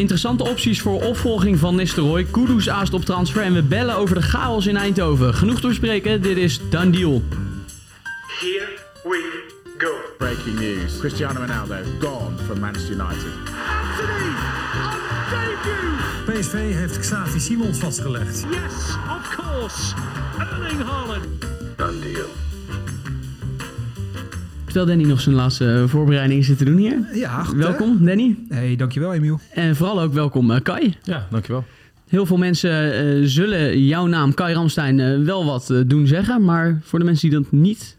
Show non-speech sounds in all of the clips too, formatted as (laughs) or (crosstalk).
Interessante opties voor opvolging van Nistelrooy. Kudus aast op transfer en we bellen over de chaos in Eindhoven. Genoeg te bespreken, dit is Done Deal. Here we go. Breaking news. Cristiano Ronaldo gone from Manchester United. Anthony, on debut. PSV heeft Xavi Simons vastgelegd. Yes, of course. Erling Haaland. Done deal. Terwijl Danny nog zijn laatste eh, voorbereiding zit te doen hier. Ja, goed, hè? Welkom, Danny. Hey, dankjewel Emiel. En vooral ook welkom, eh, Kai. Ja, dankjewel. Heel veel mensen eh, zullen jouw naam, Kai Ramstein, wel wat doen zeggen. Maar voor de mensen die dat niet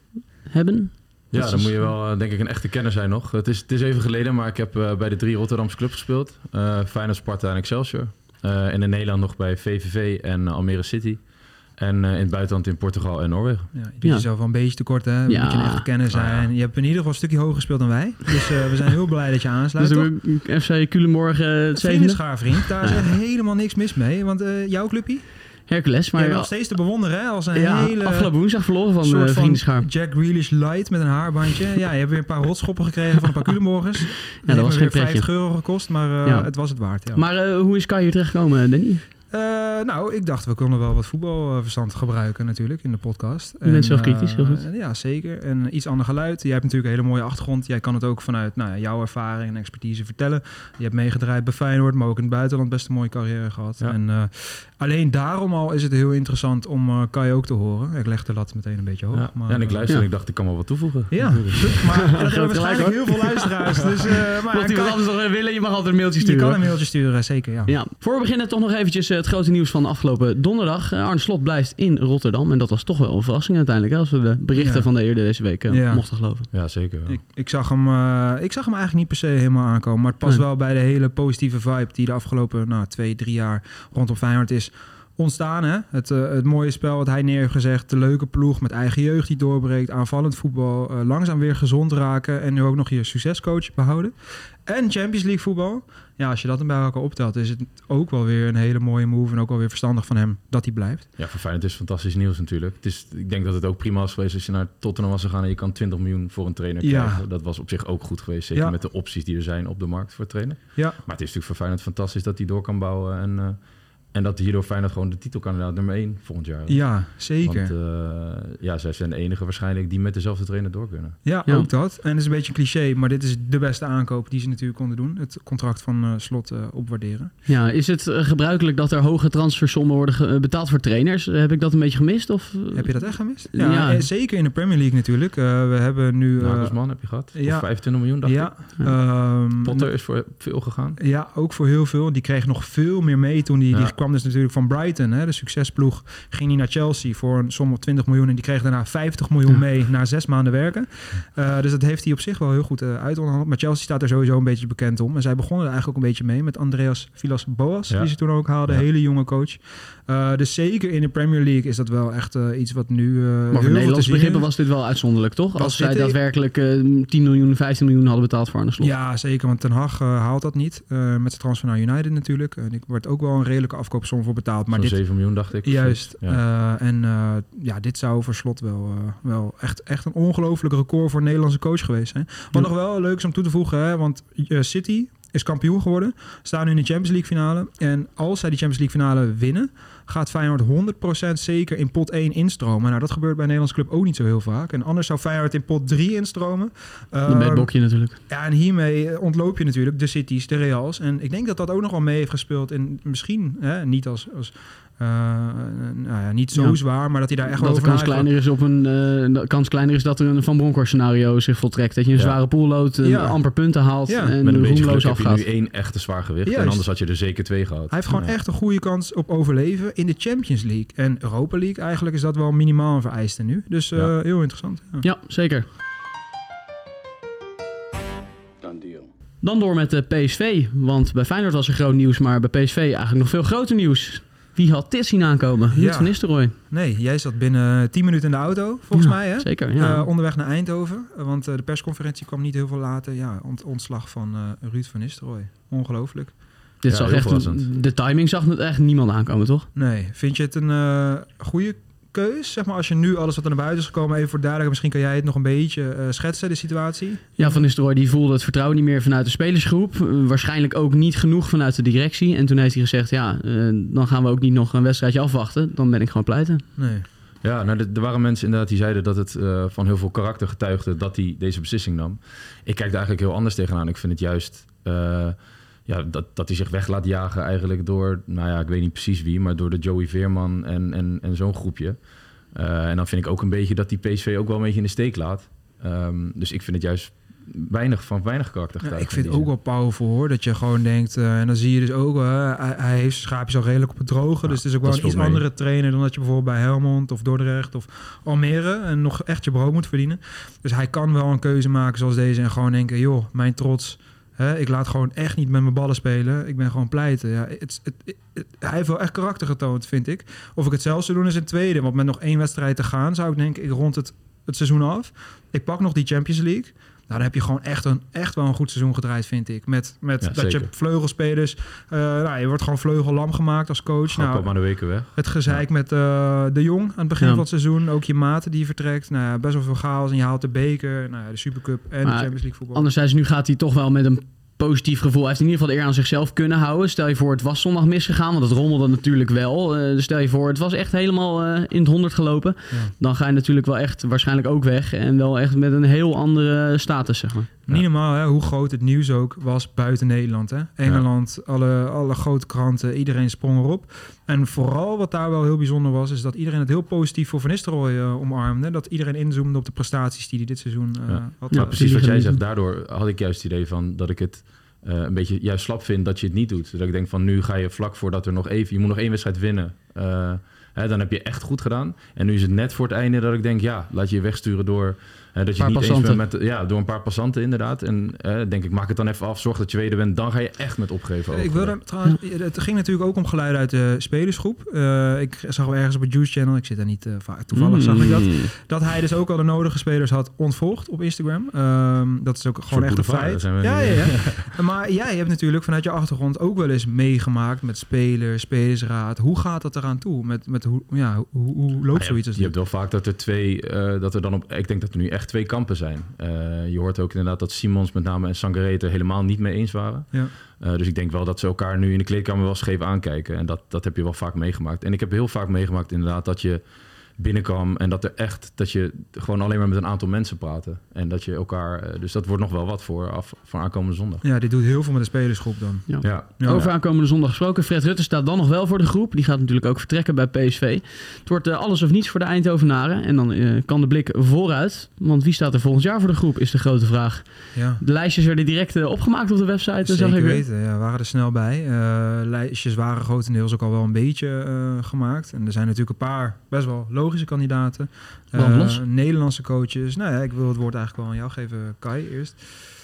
hebben... Ja, dan is- moet je wel denk ik een echte kenner zijn nog. Het is, het is even geleden, maar ik heb eh, bij de drie Rotterdamse clubs gespeeld. Eh Feyenoord, Sparta en Excelsior. Eh, en in Nederland nog bij VVV en Almere City. En eh, in het buitenland in Portugal en Noorwegen. Ja, je doet Ja. jezelf wel een beetje tekort, hè? Ja. Moet je een echte kenner zijn. Je hebt in ieder geval een stukje hoger gespeeld dan wij. Dus eh, we zijn heel blij dat je Dus aansluit. toch? de FC Culemborg, eh. Vriendenschaar, vriend. Daar is echt helemaal niks mis mee. Want eh, jouw clubje, Hercules, maar nog steeds te bewonderen, hè? Als een ja, hele afgelopen woensdag verloren van soort van Vriendenschaar. Jack Grealish light met een haarbandje. Ja, je hebt weer een paar rotschoppen gekregen van een paar Culemborgers. Ja, dat was geen weer pretje. 50 euro gekost, maar eh, Ja. het was het waard. Ja. Maar eh, hoe is Kai hier terechtgekomen, Danny? Eh, nou, ik dacht we konden wel wat voetbalverstand gebruiken natuurlijk in de podcast. Je bent En, zelf kritisch, heel goed. ja, zeker. En iets ander geluid. Jij hebt natuurlijk een hele mooie achtergrond. Jij kan het ook vanuit nou, ja, jouw ervaring en expertise vertellen. Je hebt meegedraaid bij Feyenoord, maar ook in het buitenland best een mooie carrière gehad. Ja. En eh, alleen daarom al is het heel interessant om eh Kai ook te horen. Ik leg de lat meteen een beetje hoog. Ja. maar, Ja, en ik luister ja. en ik dacht, ik kan wel wat toevoegen. Ja, (laughs) maar er zijn gelijk, waarschijnlijk heel veel luisteraars. Dus, eh, maar Mocht Kai- iemand anders nog willen, je mag altijd een mailtje je sturen. kan een mailtje sturen, zeker. Ja. Ja, voor we beginnen toch nog eventjes het grote nieuws van afgelopen donderdag. Eh, Arne Slot blijft in Rotterdam. En dat was toch wel een verrassing uiteindelijk. Hè, als we de berichten Ja. van de eerder deze week eh, Ja. mochten geloven. Ja, zeker. wel. Ik, ik, zag hem, eh, ik zag hem eigenlijk niet per se helemaal aankomen. Maar het past Nee. wel bij de hele positieve vibe die de afgelopen nou, twee, drie jaar rondom Feyenoord is ontstaan. Hè? Het, eh, het mooie spel wat hij neer heeft gezegd. De leuke ploeg met eigen jeugd die doorbreekt. Aanvallend voetbal. eh, langzaam weer gezond raken. En nu ook nog je succescoach behouden. En Champions League voetbal. Ja, als je dat dan bij elkaar optelt, is het ook wel weer een hele mooie move. En ook wel weer verstandig van hem dat hij blijft. Ja, voor Feyenoord is fantastisch nieuws natuurlijk. Het is, ik denk dat het ook prima was geweest als je naar Tottenham was gegaan... en je kan 20 miljoen voor een trainer Ja. krijgen. Dat was op zich ook goed geweest. Zeker Ja. met de opties die er zijn op de markt voor trainen. Ja. Maar het is natuurlijk voor Feyenoord fantastisch dat hij door kan bouwen... en, eh, en dat hierdoor Feyenoord gewoon de titelkandidaat nummer 1 volgend jaar. Ja, zeker. Want eh, ja, zij zijn de enige waarschijnlijk die met dezelfde trainer door kunnen. Ja, Ja. ook dat. En het is een beetje een cliché, maar dit is de beste aankoop die ze natuurlijk konden doen. Het contract van eh, Slot eh, opwaarderen. Ja, is het gebruikelijk dat er hoge transfersommen worden betaald voor trainers? Heb ik dat een beetje gemist? Of, Heb je dat echt gemist? Ja, Ja. eh, zeker in de Premier League natuurlijk. Eh, we hebben nu... eh, Nagelsman heb je gehad. ja. Voor 25 miljoen, dacht ja, ik. ehm, Potter is voor veel gegaan. Ja, ook voor heel veel. Die kreeg nog veel meer mee toen die kwam dus natuurlijk van Brighton, hè, de succesploeg. Ging hij naar Chelsea voor een som van 20 miljoen en die kreeg daarna 50 miljoen Ja. mee na zes maanden werken. Eh, dus dat heeft hij op zich wel heel goed uh, uitonderhandeld. Maar Chelsea staat er sowieso een beetje bekend om. En zij begonnen er eigenlijk ook een beetje mee met Andreas Villas-Boas, Ja. die ze toen ook haalden. Ja. Hele jonge coach. Eh, dus zeker in de Premier League is dat wel echt eh, iets wat nu maar voor Nederlandse begrippen was dit wel uitzonderlijk, toch? Was Als zij daadwerkelijk eh, 10 miljoen, 15 miljoen hadden betaald voor Arne Slot. Ja, zeker. Want Ten Hag eh, haalt dat niet. eh, met zijn transfer naar United natuurlijk. En ik wordt ook wel een redelijke afkoopsom voor betaald. Maar Zo'n dit, 7 miljoen, dacht ik. Juist. Ja. Eh, en eh, ja, dit zou voor slot wel, eh, wel echt, echt een ongelooflijk record voor een Nederlandse coach geweest zijn. Wat Ja. nog wel leuk is om toe te voegen, hè, want City is kampioen geworden. Staan nu in de Champions League finale. En als zij die Champions League finale winnen, gaat Feyenoord 100% zeker in pot 1 instromen. Nou, dat gebeurt bij een Nederlandse club ook niet zo heel vaak. En anders zou Feyenoord in pot 3 instromen. Het Ehm, bokje natuurlijk. ja, en hiermee eh, ontloop je natuurlijk de Cities, de Reals. En ik denk dat dat ook nog wel mee heeft gespeeld. En misschien hè, niet als, als eh, nou ja, niet zo Ja. zwaar, maar dat hij daar echt dat wel de over kans na heeft kleiner is op een eh, de kans kleiner is dat er een Van Bronckhorst scenario zich voltrekt. Dat je een Ja. zware pool loopt, amper punten haalt Ja. en Met een beetje roemloos geluk heb je afgaat. nu één echte zwaar gewicht. En anders had je er zeker twee gehad. Hij heeft gewoon Ja. echt een goede kans op overleven in de Champions League. En Europa League eigenlijk is dat wel minimaal een vereiste nu. Dus eh, Ja. heel interessant. Ja. Ja, zeker. Dan door met de PSV. Want bij Feyenoord was er groot nieuws, maar bij PSV eigenlijk nog veel groter nieuws. Wie had dit zien aankomen? Ruud Ja. van Nistelrooy. Nee, jij zat binnen 10 minuten in de auto, volgens Ja, mij. Hè? Zeker, ja. Eh, onderweg naar Eindhoven. Eh, Want eh, de persconferentie kwam niet heel veel later. Ja, ont- ontslag van eh, Ruud van Nistelrooy. Ongelooflijk. dit ja, zag echt, de timing zag het echt niemand aankomen, toch? Nee, vind je het een eh, goede keus? Zeg maar, als je nu alles wat er naar buiten is gekomen, even voor duidelijk, misschien kan jij het nog een beetje eh, schetsen, de situatie. Ja, Van Nistelrooy die voelde het vertrouwen niet meer vanuit de spelersgroep. Eh, waarschijnlijk ook niet genoeg vanuit de directie. En toen heeft hij gezegd, ja, eh, dan gaan we ook niet nog een wedstrijdje afwachten. Dan ben ik gewoon pleiten. Nee. Ja, nou, er- waren mensen inderdaad die zeiden dat het eh, van heel veel karakter getuigde dat hij deze beslissing nam. Ik kijk daar eigenlijk heel anders tegenaan. Ik vind het juist eh, ja, dat, dat hij zich weg laat jagen eigenlijk door, nou ja, ik weet niet precies wie, maar door de Joey Veerman en, en, en zo'n groepje. Eh, en dan vind ik ook een beetje dat die PSV ook wel een beetje in de steek laat. Ehm, dus ik vind het juist weinig van weinig karakter Ja, ik vind in het ook wel powerful hoor. Dat je gewoon denkt, eh, en dan zie je dus ook, hij, hij heeft zijn schaapjes al redelijk op het droge. Ja, dus het is ook wel een iets mee. andere trainer dan dat je bijvoorbeeld bij Helmond of Dordrecht of Almere en nog echt je brood moet verdienen. Dus hij kan wel een keuze maken zoals deze en gewoon denken, joh, mijn trots. Ik laat gewoon echt niet met mijn ballen spelen. Ik ben gewoon pleiten. Ja, het, het, hij heeft wel echt karakter getoond, vind ik. Of ik het zelf zou doen is het tweede. Want met nog één wedstrijd te gaan, zou ik denken, ik rond het, het seizoen af. Ik pak nog die Champions League. Nou, dan heb je gewoon echt, een, echt wel een goed seizoen gedraaid, vind ik. Met, met Ja, dat je vleugelspelers... eh, nou, je wordt gewoon vleugellam gemaakt als coach. Nou, maar de weken weg. het gezeik met eh, De Jong aan het begin Ja. van het seizoen. Ook je maten die vertrekt. Nou, ja, best wel veel chaos. En je haalt de beker, nou, ja, de Supercup en de Champions League voetbal. Anderzijds, nu gaat hij toch wel met een positief gevoel. Hij heeft in ieder geval de eer aan zichzelf kunnen houden. Stel je voor, het was zondag misgegaan, want het rommelde natuurlijk wel. Dus stel je voor, het was echt helemaal eh, in het honderd gelopen. Ja. Dan ga je natuurlijk wel echt waarschijnlijk ook weg. En wel echt met een heel andere status, zeg maar. Niet normaal hè, hoe groot het nieuws ook was buiten Nederland. Hè? Engeland, alle, alle grote kranten, iedereen sprong erop. En vooral wat daar wel heel bijzonder was, is dat iedereen het heel positief voor Van Nistelrooy eh, omarmde. Dat iedereen inzoomde op de prestaties die hij dit seizoen eh, Ja. had. Ja, precies wat jij zegt, daardoor had ik juist het idee van dat ik het eh, een beetje juist slap vind dat je het niet doet. Dat ik denk van nu ga je vlak voordat er nog even, je moet nog één wedstrijd winnen. Hè, dan heb je echt goed gedaan. En nu is het net voor het einde dat ik denk, ja, laat je je wegsturen door eh, dat je Paar niet passanten. eens bent met, ja, door een paar passanten inderdaad. En eh, denk ik, maak het dan even af, zorg dat je tweede bent. Dan ga je echt met opgeven. Ik over. wilde trouwens, het ging natuurlijk ook om geluiden uit de spelersgroep. Eh, ik zag wel ergens op het Juice Channel, ik zit daar niet eh, vaak, toevallig zag ik dat, Mm. dat hij dus ook al de nodige spelers had ontvolgd op Instagram. Ehm, dat is ook gewoon echt een feit. Ja, ja, ja. (laughs) maar jij hebt natuurlijk vanuit je achtergrond ook wel eens meegemaakt met spelers, spelersraad. Hoe gaat dat eraan toe? Met, met hoe, ja, hoe, hoe loopt je, zoiets als je hebt wel vaak dat er twee, eh, dat er dan op, ik denk dat er nu echt twee kampen zijn. Eh, je hoort ook inderdaad dat Simons met name en Sangaré het er helemaal niet mee eens waren. Ja. Eh, dus ik denk wel dat ze elkaar nu in de kleedkamer wel scheef aankijken. En dat, dat heb je wel vaak meegemaakt. En ik heb heel vaak meegemaakt inderdaad dat je binnenkwam en dat er echt, dat je gewoon alleen maar met een aantal mensen praten. En dat je elkaar, eh, dus dat wordt nog wel wat voor, af, voor aankomende zondag. ja, dit doet heel veel met de spelersgroep dan. Ja. Ja, Ja. Over aankomende zondag gesproken. Fred Rutte staat dan nog wel voor de groep. Die gaat natuurlijk ook vertrekken bij PSV. Het wordt eh, alles of niets voor de Eindhovenaren. En dan eh, kan de blik vooruit. Want wie staat er volgend jaar voor de groep, is de grote vraag. Ja. De lijstjes werden direct opgemaakt op de website. Dat zag Zeker ik weten, ja, we waren er snel bij. Eh, lijstjes waren grotendeels ook al wel een beetje eh, gemaakt. En er zijn natuurlijk een paar best wel logische kandidaten. Eh. Nederlandse coaches. Nou ja, ik wil het woord eigenlijk wel aan jou geven, Kai, eerst.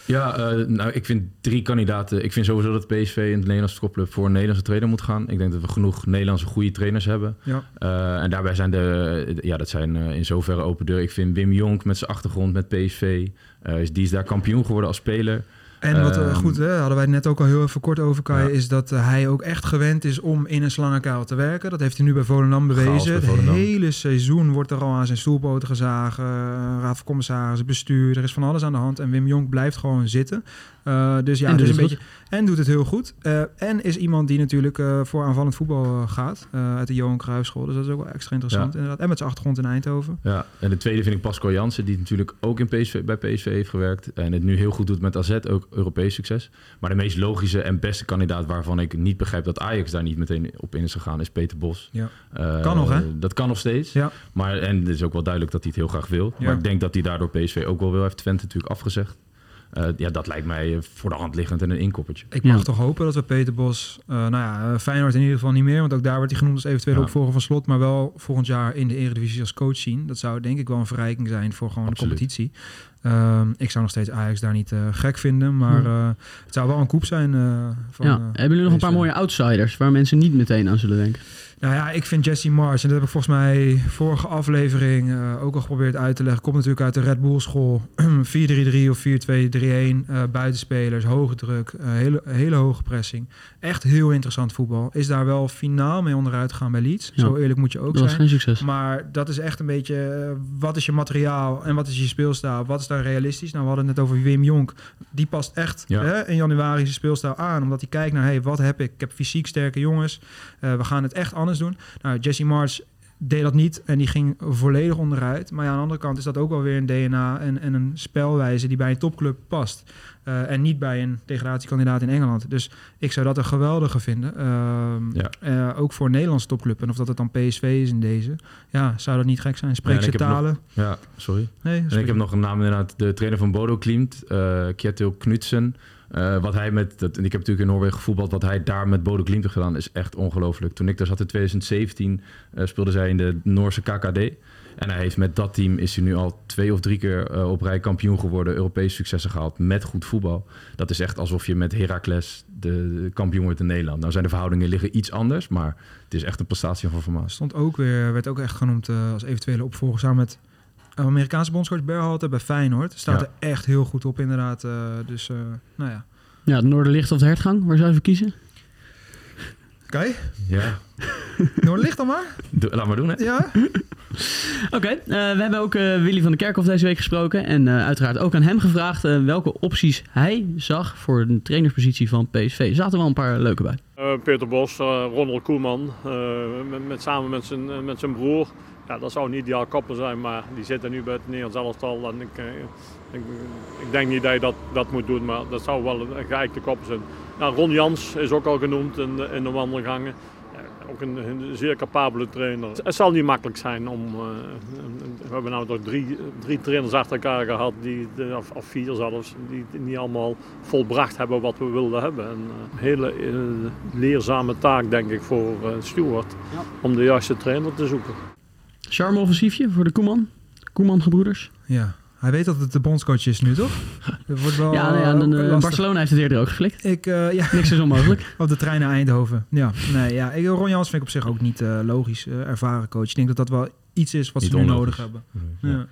Ja, eh, nou, ik vind drie kandidaten. Ik vind sowieso dat PSV in het Nederlandse topclub voor een Nederlandse trainer moet gaan. Ik denk dat we genoeg Nederlandse goede trainers hebben. Ja. Eh, en daarbij zijn de, ja, dat zijn eh, in zoverre open deur. Ik vind Wim Jonk met zijn achtergrond met PSV, eh, is- die is daar kampioen geworden als speler. En wat Ehm, goed, hè, hadden wij het net ook al heel even kort over, Kai, Ja. is dat eh, hij ook echt gewend is om in een slangenkuil te werken. Dat heeft hij nu bij Volendam bewezen. bij Het hele seizoen wordt er al aan zijn stoelpoten gezagen. eh, raad van commissarissen, bestuur, er is van alles aan de hand. En Wim Jonk blijft gewoon zitten. Dus ja, En dus doet een het beetje. En doet het heel goed. En is iemand die natuurlijk voor aanvallend voetbal gaat. uit de Johan Cruijff School. Dus dat is ook wel extra interessant. Ja. Inderdaad. En met zijn achtergrond in Eindhoven. Ja, en de tweede vind ik Pascal Jansen, die natuurlijk ook in PSV, bij PSV heeft gewerkt. En het nu heel goed doet met AZ, ook Europees succes. Maar de meest logische en beste kandidaat waarvan ik niet begrijp dat Ajax daar niet meteen op in is gegaan, is Peter Bos. Ja. Eh, Kan nog, hè? Dat kan nog steeds. Ja. Maar, en het is ook wel duidelijk dat hij het heel graag wil. Ja. Maar ik denk dat hij daardoor PSV ook wel wil. Heeft Twente natuurlijk afgezegd. Eh, ja, dat lijkt mij eh, voor de hand liggend en een inkoppertje. Ik mag Ja. toch hopen dat we Peter Bos, eh, nou ja, Feyenoord in ieder geval niet meer, want ook daar wordt hij genoemd als eventuele Ja. opvolger van Slot, maar wel volgend jaar in de Eredivisie als coach zien. Dat zou denk ik wel een verrijking zijn voor gewoon Absoluut. de competitie. Ehm, ik zou nog steeds Ajax daar niet eh, gek vinden, maar het zou wel een koep zijn. eh, van, ja. Hebben jullie nog een paar mooie outsiders waar mensen niet meteen aan zullen denken? Nou ja, ik vind Jesse Mars, en dat heb ik volgens mij vorige aflevering eh, ook al geprobeerd uit te leggen. Komt natuurlijk uit de Red Bull school. (clears throat) 4-3-3 of 4-2-3-1. eh, buitenspelers, hoge druk, eh, hele, hele hoge pressing. Echt heel interessant voetbal. Is daar wel finaal mee onderuit gegaan bij Leeds. Ja. Zo eerlijk moet je ook Dat was zijn. geen succes. Maar dat is echt een beetje, wat is je materiaal en wat is je speelstijl? Wat is daar realistisch? Nou, we hadden het net over Wim Jonk. Die past echt Ja. hè, in januari zijn speelstijl aan. Omdat hij kijkt naar, hey, wat heb ik? Ik heb fysiek sterke jongens. Eh, we gaan het echt anders doen. Nou, Jesse March deed dat niet en die ging volledig onderuit. Maar ja, aan de andere kant is dat ook wel weer een DNA en, en een spelwijze die bij een topclub past. Eh, en niet bij een degradatiekandidaat in Engeland. Dus ik zou dat een geweldige vinden. Ehm, Ja. eh, ook voor een Nederlandse topclub. En of dat het dan PSV is in deze. Ja, zou dat niet gek zijn? Spreek Ja, ze nog- talen? Ja, sorry. Nee, En ik heb nog een naam inderdaad. De trainer van Bodo Klimt, Kjetil Knutsen. Eh, wat hij met, dat, en ik heb natuurlijk in Noorwegen gevoetbald, wat hij daar met Bodo Klimt heeft gedaan, is echt ongelooflijk. Toen ik daar zat in 2017, eh, speelde zij in de Noorse KKD. En hij heeft met dat team is hij nu al twee of drie keer eh, op rij kampioen geworden, Europese successen gehaald met goed voetbal. Dat is echt alsof je met Heracles de, kampioen wordt in Nederland. Nou zijn de verhoudingen liggen iets anders, maar het is echt een prestatie van Vermaas. Stond ook weer, werd ook echt genoemd als eventuele opvolger samen met Amerikaanse bondscoach Berhalter bij Feyenoord. Staat Ja. er echt heel goed op inderdaad. eh, dus, eh, nou ja. Ja, het Noorderlicht of de Hertgang, waar zou je voor kiezen? Oké, Ja, (laughs) Noorderlicht dan maar. Doe- laat maar doen hè. Ja. (laughs) Oké, eh, we hebben ook eh, Willy van der Kerkhof deze week gesproken. En eh, uiteraard ook aan hem gevraagd eh, welke opties hij zag voor de trainerspositie van PSV. Er zaten wel een paar leuke bij. Eh, Peter Bos, eh, Ronald Koeman, eh, met, met, samen met zijn, met zijn broer. Ja, dat zou een ideaal koppel zijn, maar die zitten nu bij het Nederlands elftal. En ik, eh, ik, ik denk niet dat je dat, dat moet doen, maar dat zou wel een geëikte koppel zijn. Nou, Ron Jans is ook al genoemd in de, in de wandelgangen. Ook een, een zeer capabele trainer. Het zal niet makkelijk zijn om. eh, we hebben nou toch drie, drie trainers achter elkaar gehad, die, of, of vier zelfs, die niet allemaal volbracht hebben wat we wilden hebben. En, eh, een hele leerzame taak, denk ik, voor Stuart om de juiste trainer te zoeken. Charme-offensiefje voor de Koeman. Koeman-gebroeders. ja. Hij weet dat het de bondscoach is nu, toch? (laughs) Dat wordt wel ja, nou ja, dan, eh, lastig. Barcelona heeft het eerder ook geflikt. Ik, eh, ja, (laughs) Niks is onmogelijk. (laughs) op de trein naar Eindhoven. Ja, nee, ja. Ik, Ron Jans vind ik op zich ook niet eh, logisch. eh, ervaren coach. Ik denk dat dat wel iets is wat Niet ze nu onlogisch. nodig hebben. Ja. Ja.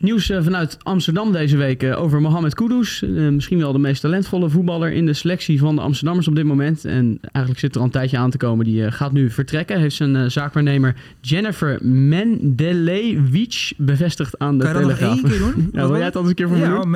Nieuws eh, vanuit Amsterdam deze week eh, over Mohamed Kudus. Eh, misschien wel de meest talentvolle voetballer in de selectie van de Amsterdammers op dit moment. En eigenlijk zit er al een tijdje aan te komen. Die gaat nu vertrekken. Heeft zijn zaakwaarnemer Jennifer Mendelevic bevestigd aan de Kan je dat nog Telegraaf. één keer doen? (laughs) Ja, wil jij het anders een keer voor me Ja, doen?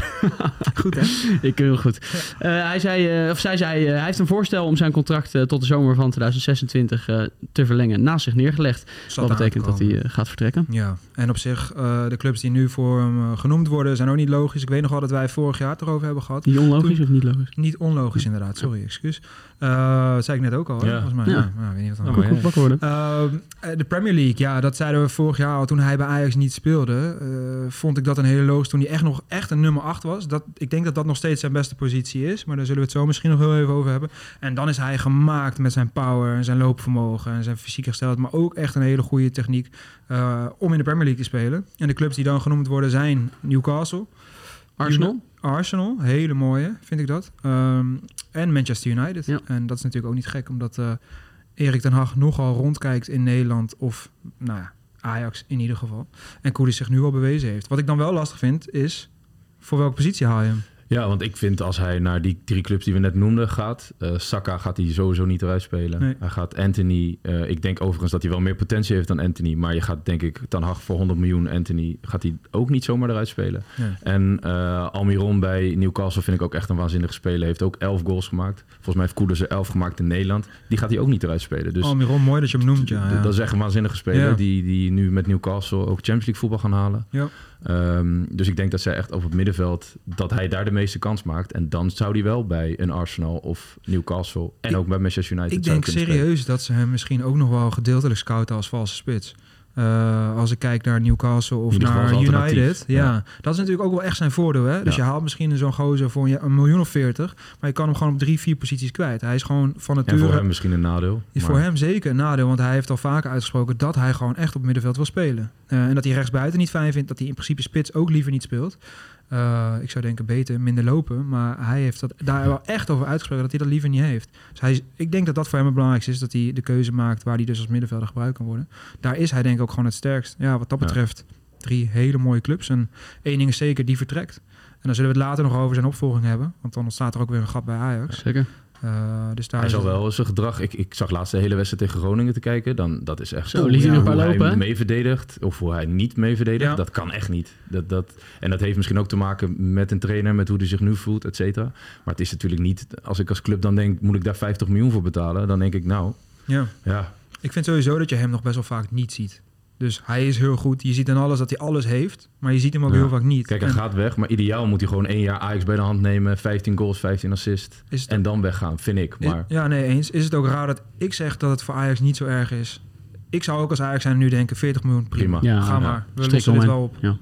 (laughs) Goed, hè? Ik heel goed. Eh, hij zei, eh, of zij zei, eh, hij heeft een voorstel om zijn contract eh, tot de zomer van 2026 eh, te verlengen naast zich neergelegd. Zat Wat betekent dat hij gaat vertrekken. Ja, en op zich, eh, de clubs die nu voor hem genoemd worden, zijn ook niet logisch. Ik weet nog wel dat wij vorig jaar het erover hebben gehad. Niet onlogisch of niet logisch? Niet onlogisch inderdaad, sorry, excuus. Eh, dat zei ik net ook al, hè, Ja. volgens mij. Ja. Ja. nou, ik weet niet wat Oh, dan Goed worden. Ehm, eh, de Premier League, ja, dat zeiden we vorig jaar al toen hij bij Ajax niet speelde. eh, vond ik dat een hele logisch toen hij echt nog echt een nummer 8 was. Dat, ik denk dat dat nog steeds zijn beste positie is, maar daar zullen we het zo misschien nog heel even over hebben. En dan is hij gemaakt met zijn power en zijn loopvermogen en zijn fysiek gesteldheid, maar ook echt een hele goede techniek eh, om in de Premier League te spelen. En de clubs die dan genoemd worden zijn Newcastle, Arsenal? Arsenal, hele mooie, vind ik dat. Ehm, en Manchester United. Ja. En dat is natuurlijk ook niet gek, omdat eh Erik ten Hag nogal rondkijkt in Nederland of, nou ja, Ajax in ieder geval. En Koedis zich nu al bewezen heeft. Wat ik dan wel lastig vind, is voor welke positie haal je hem? Ja, want ik vind als hij naar die drie clubs die we net noemden gaat, eh Saka gaat hij sowieso niet eruit spelen. Nee. Hij gaat Anthony, eh, ik denk overigens dat hij wel meer potentie heeft dan Anthony, maar je gaat denk ik Ten Hag voor 100 miljoen Anthony gaat hij ook niet zomaar eruit spelen. Nee. En eh, Almiron bij Newcastle vind ik ook echt een waanzinnige speler. Heeft ook 11 goals gemaakt. Volgens mij heeft Koeders er 11 gemaakt in Nederland. Die gaat hij ook niet eruit spelen. Dus Almiron, mooi dat je hem noemt, ja. dat is echt een waanzinnige speler Ja. die, die nu met Newcastle ook Champions League voetbal gaan halen. Ja. Ehm, dus ik denk dat zij echt op het middenveld, dat hij daar de meeste kans maakt. En dan zou hij wel bij een Arsenal of Newcastle en Ik- ook bij Manchester United Ik denk spelen. serieus dat ze hem misschien ook nog wel gedeeltelijk scouten als valse spits. Eh, als ik kijk naar Newcastle of naar. United. Ja. Ja. dat is natuurlijk ook wel echt zijn voordeel. Hè? Dus Ja. je haalt misschien zo'n gozer voor een, een miljoen of veertig. Maar je kan hem gewoon op drie, vier posities kwijt. Hij is gewoon van En nature... voor hem misschien een nadeel. is maar- voor hem zeker een nadeel. Want hij heeft al vaker uitgesproken dat hij gewoon echt op het middenveld wil spelen. Eh, en dat hij rechtsbuiten niet fijn vindt. Dat hij in principe spits ook liever niet speelt. Eh, ik zou denken beter, minder lopen. Maar hij heeft dat daar wel echt over uitgesproken dat hij dat liever niet heeft. Dus hij, ik denk dat dat voor hem het belangrijkste is. Dat hij de keuze maakt waar hij dus als middenvelder gebruikt kan worden. Daar is hij denk ik ook gewoon het sterkst. Ja, wat dat betreft drie hele mooie clubs. En één ding is zeker, die vertrekt. En dan zullen we het later nog over zijn opvolging hebben. Want dan ontstaat er ook weer een gat bij Ajax. Zeker. Eh, dus daar Hij zal het- wel zijn gedrag. Ik, ik zag laatst de hele wedstrijd tegen Groningen te kijken. Dan, dat is echt. Zo, hoe- liet hij hoe lopen, mee verdedigt of hoe hij niet mee verdedigt. Ja. Dat kan echt niet. Dat, dat, en dat heeft misschien ook te maken met een trainer, met hoe hij zich nu voelt, et cetera. Maar het is natuurlijk niet. Als ik als club dan denk, moet ik daar 50 miljoen voor betalen? Dan denk ik, nou, Ja. ja. Ik vind sowieso dat je hem nog best wel vaak niet ziet. Dus hij is heel goed. Je ziet in alles dat hij alles heeft, maar je ziet hem ook Ja. heel vaak niet. Kijk, hij En gaat weg. Maar ideaal moet hij gewoon één jaar Ajax bij de hand nemen. 15 goals, 15 assists. is het, En dan weggaan, vind ik. is- Maar ja, nee, eens. Is het ook raar dat ik zeg dat het voor Ajax niet zo erg is? Ik zou ook als Ajax zijn nu denken 40 miljoen, prima. Prima. Ja, Ga ja. maar. We Strik lossen dit omheen. wel op. Ja.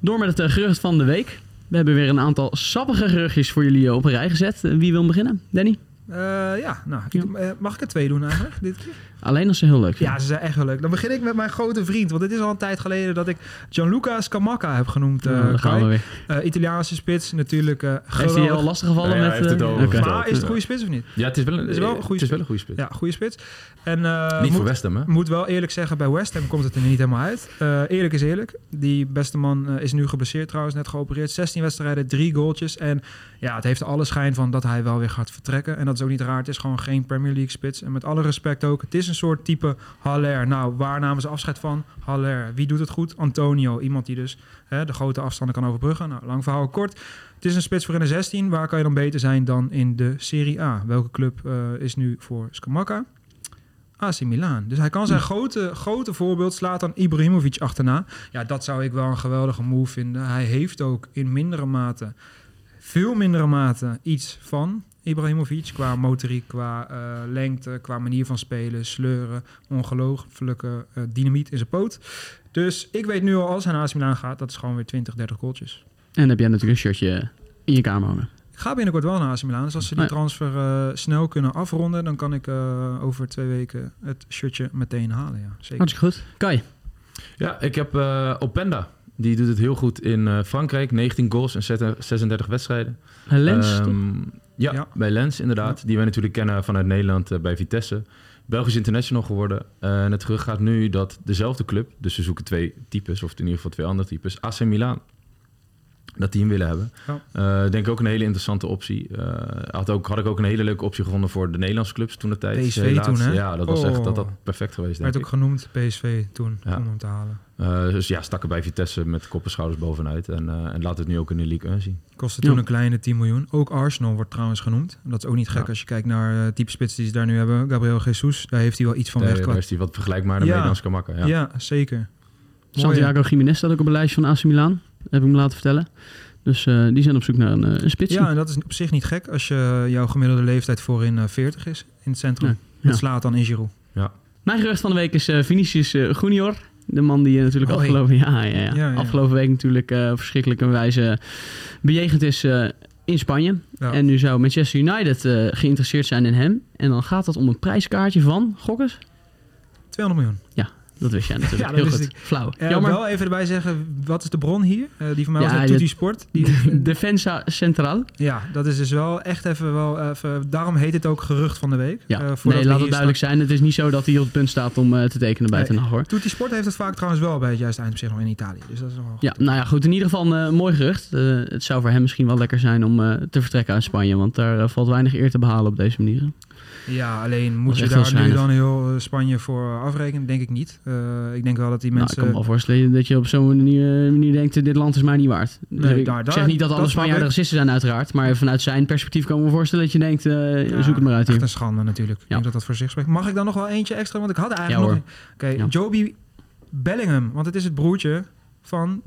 Door met het eh, gerucht van de week. We hebben weer een aantal sappige geruchtjes voor jullie op een rij gezet. Wie wil beginnen? Danny? Eh, ja, nou, ik- eh, mag ik er twee doen eigenlijk? Dit keer? Alleen als ze heel leuk vinden. Ja, ze zijn echt heel leuk. Dan begin ik met mijn grote vriend. Want het is al een tijd geleden dat ik Gianluca Scamacca heb genoemd. eh daar gaan Kai. we weer. Eh, Italiaanse spits, natuurlijk eh Heeft hij al geweldig. lastig gevallen Ja, met... eh, verteld. Maar is het een goede spits of niet? ja, het is wel een, is wel een goede het is wel een goede spits. Ja, goede spits. En eh, niet moet, voor West Ham, hè? moet wel eerlijk zeggen, bij West Ham komt het er niet helemaal uit. Eh, eerlijk is eerlijk. Die beste man is nu geblesseerd trouwens, net geopereerd. 16 wedstrijden, drie goaltjes. En ja, het heeft alle schijn van dat hij wel weer gaat vertrekken. En dat is ook niet raar. Het is gewoon geen Premier League spits. En met alle respect ook. Het is een soort type Haller. Nou, waar namen ze afscheid van? Haller. Wie doet het goed? Antonio. Iemand die dus hè, de grote afstanden kan overbruggen. Nou, lang verhaal kort. Het is een spits voor in de 16. Waar kan je dan beter zijn dan in de Serie A? Welke club eh, is nu voor Scamacca? AC Milan. Dus hij kan zijn grote, grote voorbeeld slaat dan Ibrahimovic achterna. Ja, dat zou ik wel een geweldige move vinden. Hij heeft ook in mindere mate, veel mindere mate, iets van Ibrahimovic. Qua motoriek, qua eh, lengte, qua manier van spelen, sleuren. Ongelooflijke eh, dynamiet in zijn poot. Dus ik weet nu al, als hij naar AC Milan gaat, dat is gewoon weer 20, 30 goaltjes. En heb jij natuurlijk een shirtje in je kamer hangen. Ik ga binnenkort wel naar AC Milan. Dus als ze die Nee. transfer eh, snel kunnen afronden, dan kan ik eh, over twee weken het shirtje meteen halen. Ja, zeker. Hartstikke goed. Kai. Ja, ik heb eh Openda. Die doet het heel goed in eh, Frankrijk. 19 goals en zet- 36 wedstrijden. Lens, toch? Ja, Ja. bij Lens inderdaad. Die wij natuurlijk kennen vanuit Nederland eh, bij Vitesse. Belgisch international geworden. Eh, en het terug gaat nu dat dezelfde club, dus ze zoeken twee types, of in ieder geval twee andere types, AC Milan. Dat hem willen hebben. Ja. Eh, denk ik ook een hele interessante optie. Eh, had, ook, had ik ook een hele leuke optie gevonden voor de Nederlandse clubs toen de tijd. PSV helaas. toen, hè? Ja, dat was echt dat, dat Oh. perfect geweest. Denk Werd ik. ook genoemd PSV toen Ja. om hem te halen. Eh, dus ja, stakken bij Vitesse met kop en schouders bovenuit. En, eh en laat het nu ook in de League 1 zien. Kostte Ja. toen een kleine 10 miljoen. Ook Arsenal wordt trouwens genoemd. En dat is ook niet gek Ja. als je kijkt naar eh type spits die ze daar nu hebben. Gabriel Jesus, daar heeft hij wel iets van weg. daar is hij wat vergelijkbaar met Ja. Nederlands Kamaka. Ja. Ja. zeker. Santiago Jiménez staat ook op een lijstje van AC Milan. Heb ik me laten vertellen. Dus eh, die zijn op zoek naar een, eh, een spitsie. Ja, en dat is op zich niet gek als je jouw gemiddelde leeftijd voorin eh 40 is in het centrum. Ja. Ja. slaat dan in Giroud. Mijn gerucht van de week is eh Vinicius eh, Junior. De man die eh, natuurlijk Oh, afgelopen, ja, ja, ja. Ja, ja. afgelopen week natuurlijk eh verschrikkelijke wijze bejegend is eh, in Spanje. Ja. En nu zou Manchester United eh, geïnteresseerd zijn in hem. En dan gaat het om een prijskaartje van, gokkers? 200 miljoen. Dat wist jij natuurlijk. Ja, Heel goed. Flauw. Eh, Jammer. wel even erbij zeggen, wat is de bron hier? Eh, die van mij Ja, was Tutti Sport. Die, (laughs) Defensa Central. ja, dat is dus wel echt even wel... Even, daarom heet het ook gerucht van de week. Ja, Eh, nee, laat het duidelijk zijn. Het is niet zo dat hij op het punt staat om eh, te tekenen bij Nee. Ten Hag, hoor. Tutti Sport heeft het vaak trouwens wel bij het juiste eind op zich nog in Italië. Dus dat is wel Ja, nou ja, goed. In ieder geval een eh, mooi gerucht. Eh, het zou voor hem misschien wel lekker zijn om eh, te vertrekken uit Spanje. Want daar eh, valt weinig eer te behalen op deze manier. Ja, alleen moet je echt daar nu dan heel eh, Spanje voor afrekenen? Denk ik niet. Eh, ik denk wel dat die Nou, ik mensen... kan me voorstellen dat je op zo'n manier, manier denkt... dit land is mij niet waard. Nee, ik daar- zeg daar- niet dat alle dat Spanjaarden ik. racisten zijn uiteraard. Maar vanuit zijn perspectief kan ik me voorstellen dat je denkt... eh, zoek het maar uit Echt hier. een schande natuurlijk. Ik denk dat dat voor zich spreekt. Mag ik dan nog wel eentje extra? Want ik had eigenlijk nog... Oké, Ja. Joby Bellingham. Want het is het broertje van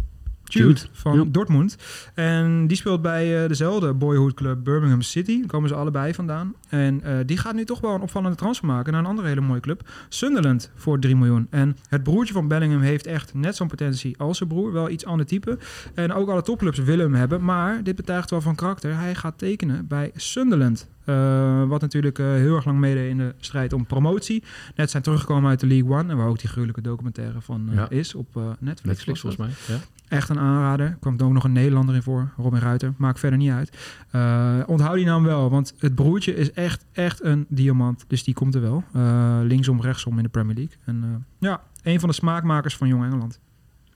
Jude, van ja. Dortmund. En die speelt bij eh, dezelfde boyhood club Birmingham City. Daar komen ze allebei vandaan. En eh, die gaat nu toch wel een opvallende transfer maken naar een andere hele mooie club. Sunderland voor 3 miljoen. En het broertje van Bellingham heeft echt net zo'n potentie als zijn broer. Wel iets ander type. En ook alle topclubs willen hem hebben. Maar dit betuigt wel van karakter. Hij gaat tekenen bij Sunderland. Eh, wat natuurlijk heel erg lang mede in de strijd om promotie. Net zijn teruggekomen uit de League One. En waar ook die gruwelijke documentaire van Ja. is op Netflix. Netflix volgens mij. Ja. Echt een aanrader. Er kwam ook nog een Nederlander in voor, Robin Ruiter. Maakt verder niet uit. Eh, onthoud die naam wel, want het broertje is echt, echt een diamant. Dus die komt er wel. Eh, linksom, rechtsom in de Premier League. En eh, ja, een van de smaakmakers van Jong Engeland.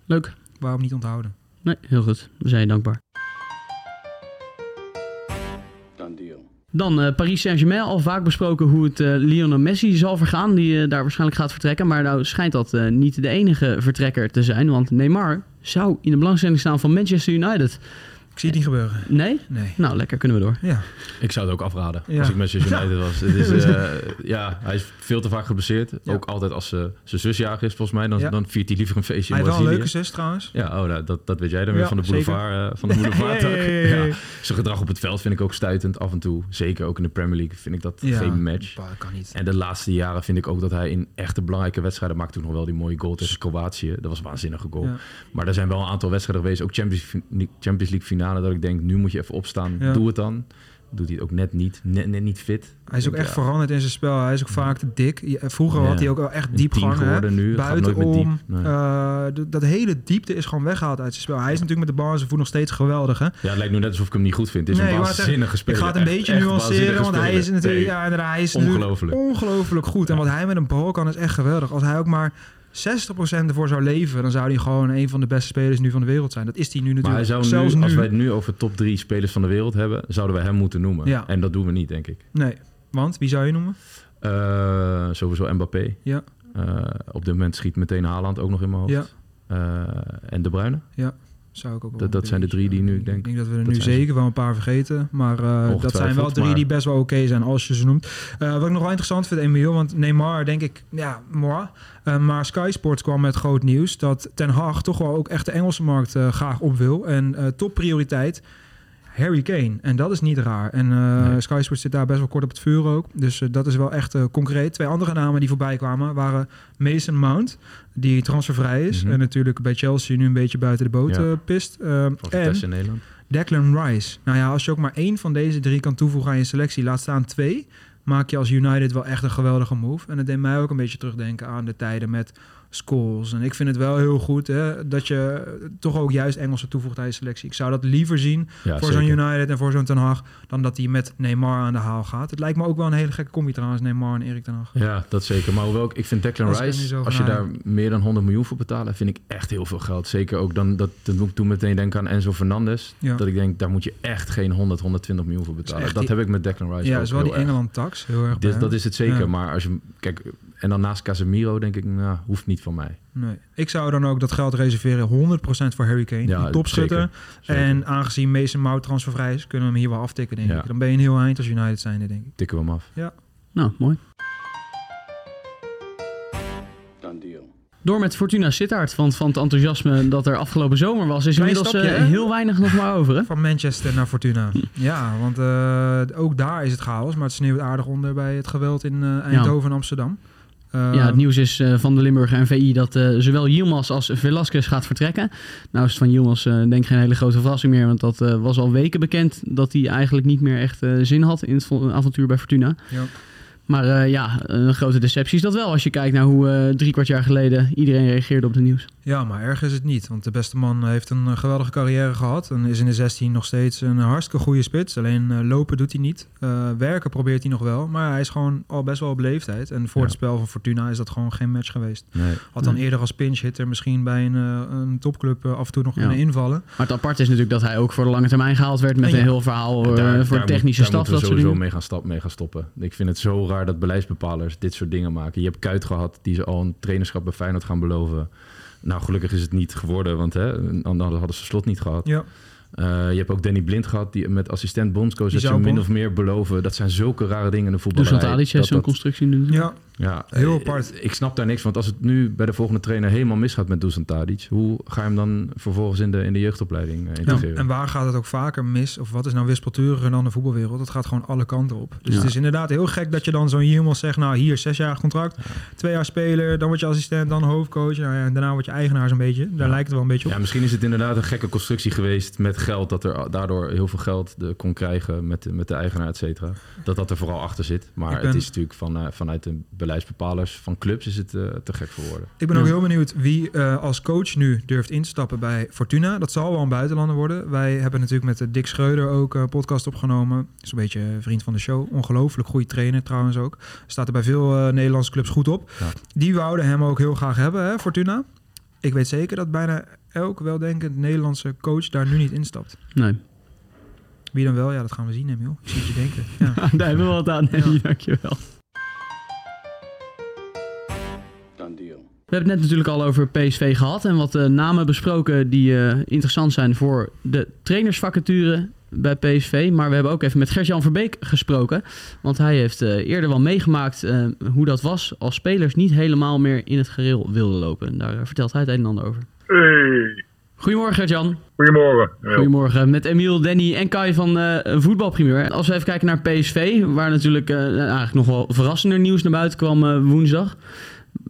Leuk. Waarom niet onthouden? Nee, heel goed. We zijn je dankbaar. Dan eh, Paris Saint-Germain. Al vaak besproken hoe het eh, Lionel Messi zal vergaan. Die eh, daar waarschijnlijk gaat vertrekken. Maar nou schijnt dat niet de enige vertrekker te zijn. Want Neymar zou in de belangstelling staan van Manchester United. Ik zie het niet gebeuren. Nee? Nee. Nou, lekker. Kunnen we door. Ja, Ik zou het ook afraden Ja. als ik Manchester United was. Het is, (laughs) eh, ja, hij is veel te vaak geblesseerd. Ja. Ook altijd als ze zijn zus jarig is, volgens mij. Dan, Ja. dan viert hij liever een feestje hij in heeft wel een leuke zus trouwens. Ja, oh, nou, dat, dat weet jij dan weer Ja, van de boulevard. eh, van de (laughs) boulevard Ja, ja, ja, ja, ja. Ja. Zijn gedrag op het veld vind ik ook stuitend af en toe. Zeker ook in de Premier League vind ik dat geen match. bah, kan niet. En de laatste jaren vind ik ook dat hij in echte belangrijke wedstrijden maakt toen nog wel die mooie goal tegen Kroatië. Dat was een waanzinnige goal. Ja. Maar er zijn wel een aantal wedstrijden geweest, ook Champions, Champions League finale, dat ik denk, nu moet je even opstaan. Ja. Doe het dan. Doet hij het ook net niet, net, net niet fit. Hij is ook Denk, echt ja, veranderd in zijn spel. Hij is ook vaak te dik. Ja, Vroeger had hij ook wel echt tien hè. geworden nu. Het gaat nooit meer Buitenom. diep. Nee. eh, d- dat hele diepte is gewoon weggehaald uit zijn spel. Hij is natuurlijk met de bal en zijn voet nog steeds geweldig. Hè? Ja, het lijkt nu net alsof ik hem niet goed vind. Het is Nee, een waanzinnige Ik speler. ga het een beetje echt nuanceren, want hij is natuurlijk, Nee. ja, hij is Ongelooflijk. ongelooflijk goed. En wat hij met een bal kan is echt geweldig. Als hij ook maar 60% ervoor zou leven, dan zou hij gewoon een van de beste spelers nu van de wereld zijn. Dat is hij nu natuurlijk. Maar hij zou Zelfs nu, nu. als wij het nu over top drie spelers van de wereld hebben, zouden we hem moeten noemen. Ja. En dat doen we niet, denk ik. Nee, want wie zou je noemen? Eh, sowieso Mbappé. Ja. Eh, op dit moment schiet meteen Haaland ook nog in mijn hoofd. Ja. Eh, en De Bruyne. Zou ik ook Dat- dat zijn de drie die nu, ik denk-. Ik denk dat we er dat nu zeker wel een paar vergeten. Maar eh, dat zijn wel drie maar- die best wel oké zijn als je ze noemt. Eh, wat ik nog wel interessant vind, Emiel, want Neymar denk ik, ja, moi. Eh, maar Sky Sports kwam met groot nieuws dat Ten Hag toch wel ook echt de Engelse markt graag op wil. En topprioriteit Harry Kane. En dat is niet raar. En Nee. Sky Sports zit daar best wel kort op het vuur ook. Dus eh, dat is wel echt eh, concreet. Twee andere namen die voorbij kwamen waren Mason Mount, die transfervrij is. Mhm. En natuurlijk bij Chelsea nu een beetje buiten de boot Ja. pist. Voor en in Nederland. Declan Rice. Nou ja, als je ook maar één van deze drie kan toevoegen aan je selectie, laat staan twee, maak je als United wel echt een geweldige move. En dat deed mij ook een beetje terugdenken aan de tijden met Scholes. En ik vind het wel heel goed hè, dat je toch ook juist Engelsen toevoegt aan je selectie. Ik zou dat liever zien Ja, voor zo'n. United en voor zo'n Ten Hag dan dat hij met Neymar aan de haal gaat. Het lijkt me ook wel een hele gekke combi trouwens, Neymar en Erik Ten Hag. Ja, dat zeker. Maar hoewel ik, vind Declan Rice, als je daar meer dan 100 miljoen voor betalen, vind ik echt heel veel geld. Zeker ook dan, dat, dat moet ik toen meteen denken aan Enzo Fernandes. Ja. Dat ik denk, daar moet je echt geen 100, 120 miljoen voor betalen. Dat die- heb ik met Declan Rice Ja, dat is wel die. Engeland-tax. Heel erg dat is het zeker. Ja. Maar als je, kijk, en dan naast Casemiro denk ik, nou, hoeft niet van mij. Nee. Ik zou dan ook dat geld reserveren 100% voor Harry Kane. Ja, een topschutter. zeker. Zeker. En aangezien Mason Mount transfervrij is, kunnen we hem hier wel aftikken, denk Ja. ik. Dan ben je een heel eind als United zijnde, denk ik. Tikken we hem af. Nou, mooi. Door met Fortuna Sittard. Want van het enthousiasme dat er afgelopen zomer was, is inmiddels stapje, eh, heel weinig nog maar over. Hè? Van Manchester naar Fortuna. ja, want eh, ook daar is het chaos. Maar het sneeuwt aardig onder bij het geweld in eh, Eindhoven en Amsterdam. Ja, het nieuws is eh, van de Limburger en VI dat eh, zowel Yilmaz als Velasquez gaat vertrekken. Nou is het van Yilmaz eh, denk ik geen hele grote verrassing meer. Want dat was al weken bekend dat hij eigenlijk niet meer echt zin had in het vo- avontuur bij Fortuna. Ja. Maar eh, ja, een grote deceptie is dat wel. Als je kijkt naar hoe eh, drie kwart jaar geleden iedereen reageerde op de nieuws. Ja, maar erg is het niet. Want de beste man heeft een eh, geweldige carrière gehad. En is in de 16 nog steeds een hartstikke goede spits. Alleen eh, lopen doet hij niet. Eh, werken probeert hij nog wel. Maar hij is gewoon al best wel op leeftijd. En voor Ja. het spel van Fortuna is dat gewoon geen match geweest. Nee. Had dan Nee. eerder als pinch hitter misschien bij een, een topclub af en toe nog Ja. kunnen invallen. Maar het apart is natuurlijk dat hij ook voor de lange termijn gehaald werd met Ja. een heel verhaal daar- voor daar technische moet- staf. daar Dat moeten we sowieso mee gaan, stap, mee gaan stoppen. Ik vind het zo raar dat beleidsbepalers dit soort dingen maken. Je hebt Kuit gehad, die ze al een trainerschap bij Feyenoord gaan beloven. Nou, gelukkig is het niet geworden, want hè, dan hadden ze slot niet gehad. Ja, Eh, je hebt ook Danny Blind gehad, die met assistent bondscoach dat ze min of meer beloven. Dat zijn zulke rare dingen in de voetballerij. Dusan Tadic heeft dat zo'n dat- constructie nu. ja. Ja, Heel eh, apart. Ik snap daar niks van. Want als het nu bij de volgende trainer helemaal misgaat met Dusan Tadic... hoe ga je hem dan vervolgens in de, in de jeugdopleiding eh, integreren? En waar gaat het ook vaker mis? Of wat is nou wispelturiger dan de voetbalwereld? Het gaat gewoon alle kanten op. Dus Ja. het is inderdaad heel gek dat je dan zo'n iemand zegt... nou, hier, zes jaar contract, twee jaar speler... dan word je assistent, dan hoofdcoach... Nou ja, en daarna word je eigenaar zo'n beetje. Daar lijkt het wel een beetje op. Ja, misschien is het inderdaad een gekke constructie geweest met geld. Dat er daardoor heel veel geld de, kon krijgen met, de- met de eigenaar, et cetera. Dat dat er vooral achter zit. Maar ben- het is natuurlijk van, eh, vanuit de beleidsbepalers van clubs is het eh, te gek voor woorden. Ik ben ook heel benieuwd wie eh, als coach nu durft instappen bij Fortuna. Dat zal wel een buitenlander worden. Wij hebben natuurlijk met eh, Dick Schreuder ook een podcast opgenomen. Is een beetje een vriend van de show. Ongelooflijk goede trainer trouwens ook. Staat er bij veel Nederlandse clubs goed op. Ja. Die wouden hem ook heel graag hebben, hè, Fortuna. Ik weet zeker dat bijna elk weldenkend Nederlandse coach daar nu niet instapt. Nee. Wie dan wel? Ja, dat gaan we zien, Emiel. Ik zie het je denken. Ja. (laughs) Daar hebben we wat aan. Ja. (laughs) dankjewel. We hebben het net natuurlijk al over PSV gehad en wat eh, namen besproken die eh, interessant zijn voor de trainersvacature bij PSV. Maar we hebben ook even met Gert-Jan Verbeek gesproken. Want hij heeft eh, eerder wel meegemaakt hoe dat was als spelers niet helemaal meer in het gereel wilden lopen. En daar vertelt hij het een en ander over. Hey, Goedemorgen Gert-Jan. goedemorgen. Goedemorgen. Met Emiel, Danny en Kai van eh Voetbalprimeur. Als we even kijken naar PSV, waar natuurlijk eigenlijk nog wel verrassender nieuws naar buiten kwam woensdag.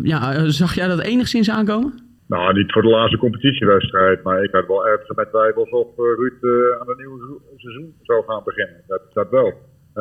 Ja, eh, zag jij dat enigszins aankomen? Nou, niet voor de laatste competitiewedstrijd, maar ik had wel ergens met twijfels of eh, Ruud eh, aan een nieuw se- seizoen zou gaan beginnen. Dat, dat wel.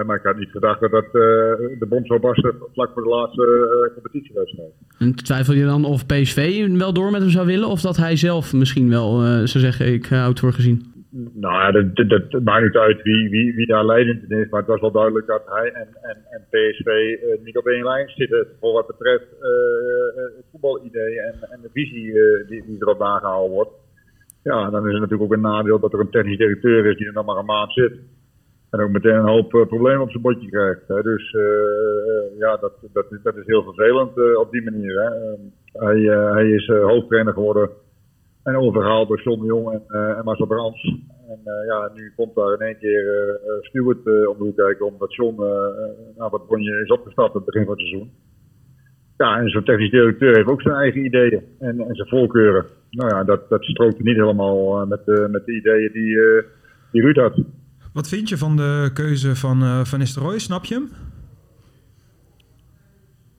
Maar ik had niet gedacht dat dat, de bom zou barsten vlak voor de laatste competitiewedstrijd. En twijfel je dan of PSV wel door met hem zou willen? Of dat hij zelf misschien wel zou zeggen, ik houd het voor gezien? Nou ja, dat, dat, maakt niet uit wie, wie, daar leidend in is. Maar het was wel duidelijk dat hij en, en, en PSV eh, niet op één lijn zitten. Voor wat betreft eh, eh, het voetbalidee en, en de visie eh, die, die erop nagehaald wordt. Ja, dan is het natuurlijk ook een nadeel dat er een technisch directeur is die er nog maar een maand zit. En ook meteen een hoop problemen op zijn bordje krijgt. Hè. Dus ja, dat, dat, dat is heel vervelend op die manier. Hè. Eh, hij, hij is hoofdtrainer geworden en overgehaald door John Jong en, eh en Marcel Brands. En eh, ja, nu komt daar in één keer eh eh, Stuart om de hoek kijken, omdat John eh, naar wat Bonje is opgestapt aan het begin van het seizoen. Ja, en zo'n technisch directeur heeft ook zijn eigen ideeën en, en zijn voorkeuren. Nou ja, dat, dat strookte niet helemaal met, de met de ideeën die, die Ruud had. Wat vind je van de keuze van Van Nistelrooy? Snap je hem?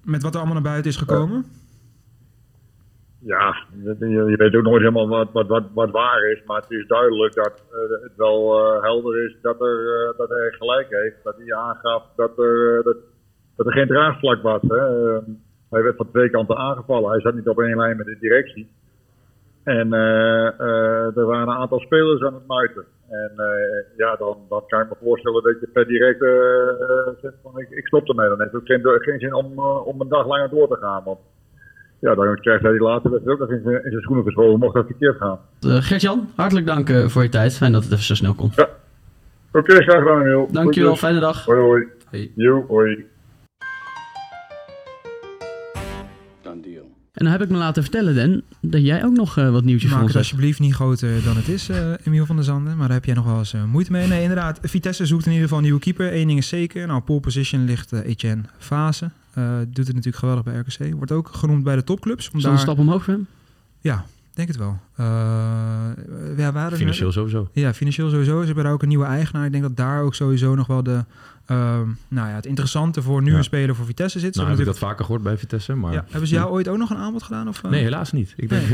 Met wat er allemaal naar buiten is gekomen? Ja, je, je weet ook nooit helemaal wat, wat, wat, wat waar is. Maar het is duidelijk dat eh, het wel eh, helder is dat, er, eh, dat hij gelijk heeft. Dat hij aangaf dat er, dat, dat er geen draagvlak was. Hè. Eh, hij werd van twee kanten aangevallen. Hij zat niet op één lijn met de directie. En er waren een aantal spelers aan het muiten. En ja, dan, dan kan ik me voorstellen dat je per direct zegt van ik, ik stop ermee. Dan heeft het ook geen, geen zin om, om een dag langer door te gaan. Want ja, dan krijgt hij die wedstrijd ook nog in zijn, in zijn schoenen geschoven, mocht dat verkeerd gaan. Eh, Gert-Jan, hartelijk dank eh, voor je tijd. Fijn dat het even zo snel kon. Oké, graag gedaan, Emil. Dankjewel, fijne dag. Hoi, hoi. Hoi. Jo, hoi. En dan heb ik me laten vertellen, Den, dat jij ook nog eh, wat nieuwtjes voor Maak ons het hebt. alsjeblieft niet groter dan het is, eh Emiel van der Zanden. Maar daar heb jij nog wel eens eh, moeite mee. Nee, inderdaad. Vitesse zoekt in ieder geval een nieuwe keeper. Eén ding is zeker. Nou, pole position ligt eh, Etienne Fase. Eh, doet het natuurlijk geweldig bij RKC. Wordt ook genoemd bij de topclubs. Om dat een stap omhoog voor hem? Ja, denk het wel. Eh, ja, we hadden- Financieel sowieso. Ja, financieel sowieso. Ze hebben daar ook een nieuwe eigenaar. Ik denk dat daar ook sowieso nog wel de, ehm, nou ja, het interessante voor nu Ja. een speler voor Vitesse zit. Nou, heb ik dat vaker gehoord bij Vitesse, maar... ja, hebben ze jou ooit ook nog een aanbod gedaan? Of, eh? Nee, helaas niet. Ik denk,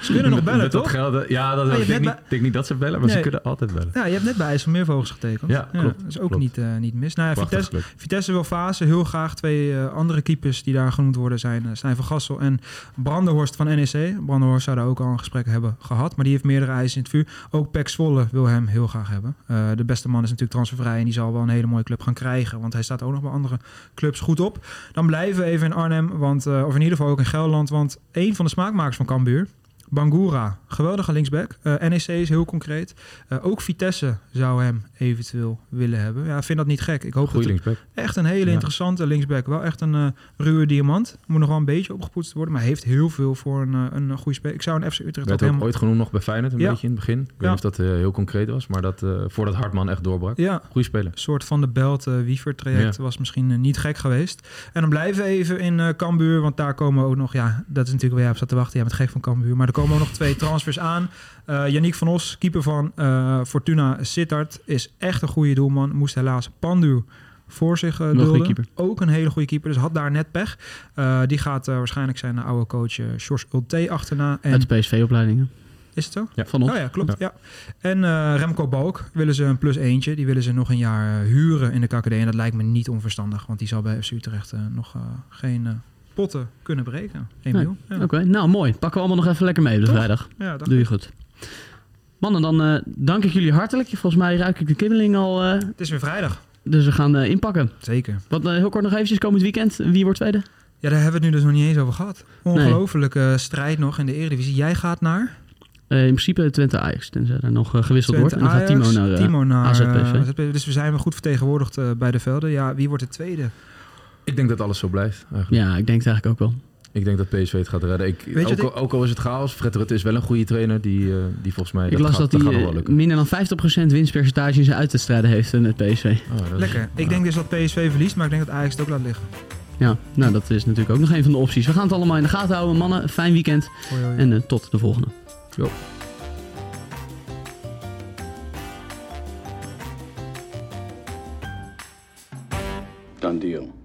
Ze kunnen nog (laughs) bellen, met dat toch? Eh, ja, dat, Oh, je ik denk, niet, denk niet dat ze bellen, maar Nee. ze kunnen altijd bellen. Ja, je hebt net bij IJsselmeervogels getekend. Ja, klopt, Dat is ook klopt. niet, eh, niet mis. Nou ja, Prachtig Vitesse, wil fase heel graag. Twee andere keepers die daar genoemd worden zijn Stijn van Gassel en Brandenhorst van NEC. Brandenhorst zou daar ook al een gesprek hebben gehad. Maar die heeft meerdere eisen in het vuur. Ook Pek Zwolle wil hem heel graag hebben. De beste man is natuurlijk transfervrij en die zal wel een hele mooie club gaan krijgen. Want hij staat ook nog bij andere clubs goed op. Dan blijven we even in Arnhem, want, eh, of in ieder geval ook in Gelderland. Want een van de smaakmakers van Cambuur, Bangura, geweldige linksback. Eh, NEC is heel concreet. Eh, ook Vitesse zou hem eventueel willen hebben. Ja, ik vind dat niet gek. Ik hoop Goeie dat linksback. echt een hele Ja. interessante linksback. Wel echt een eh, ruwe diamant. Moet nog wel een beetje opgepoetst worden. Maar heeft heel veel voor een, een goede speler. Ik zou een FC Utrecht Werd ook helemaal... ooit genoemd nog bij Feyenoord, een Ja. beetje in het begin. Ik weet Ja. niet of dat heel concreet was, maar dat, voordat Hartman echt doorbrak. Ja, Goeie speler. een soort van de belt wiever traject Ja. was misschien niet gek geweest. En dan blijven we even in Cambuur, want daar komen ook nog, ja, dat is natuurlijk waar jij op zat te wachten. Jij bent gek van Cambuur, maar komen ook nog twee transfers aan. Eh Yannick van Os, keeper van eh, Fortuna Sittard, is echt een goede doelman. Moest helaas Pandu voor zich uh, dulden. Ook een hele goede keeper, dus had daar net pech. Eh, die gaat waarschijnlijk zijn oude coach uh, George Ulte achterna. En, Uit de PSV-opleidingen. is het zo? Ja. Van ons. Oh ja, klopt. Ja. En eh, Remco Balk willen ze een plus eentje. Die willen ze nog een jaar huren in de KKD. En dat lijkt me niet onverstandig. Want die zal bij FC Utrecht nog eh, geen potten kunnen breken. Emiel. Ja. Oké, nou mooi. Pakken we allemaal nog even lekker mee op de vrijdag. Ja, Doe je goed. Mannen, dan eh, dank ik jullie hartelijk. Volgens mij ruik ik de kibbeling al. eh, Het is weer vrijdag. dus we gaan eh, inpakken. Zeker. Wat heel kort nog eventjes komend weekend. Wie wordt tweede? Ja, daar hebben we het nu dus nog niet eens over gehad. Ongelofelijke strijd nog in de Eredivisie. Jij gaat naar in principe Twente Ajax. Tenzij er nog gewisseld wordt. En dan gaat Timo naar, Timo naar AZ eh, PSV. AZ. Dus we zijn wel goed vertegenwoordigd bij de velden. Ja, wie wordt de tweede? Ik denk dat alles zo blijft. Eigenlijk. Ja, ik denk het eigenlijk ook wel. Ik denk dat PSV het gaat redden. Ik, Weet je ook, ook al is het chaos, Fred Rutte is wel een goede trainer die, eh, die volgens mij... ik las gaat, dat hij minder dan 50% winstpercentage in zijn uitwedstrijden heeft eh, met PSV. Oh, dat is- Lekker. Ik denk dus dat PSV verliest, maar ik denk dat Ajax het ook laat liggen. Ja, nou dat is natuurlijk ook nog een van de opties. We gaan het allemaal in de gaten houden. Mannen, fijn weekend. Hoi, hoi. En eh, tot de volgende. Done deal.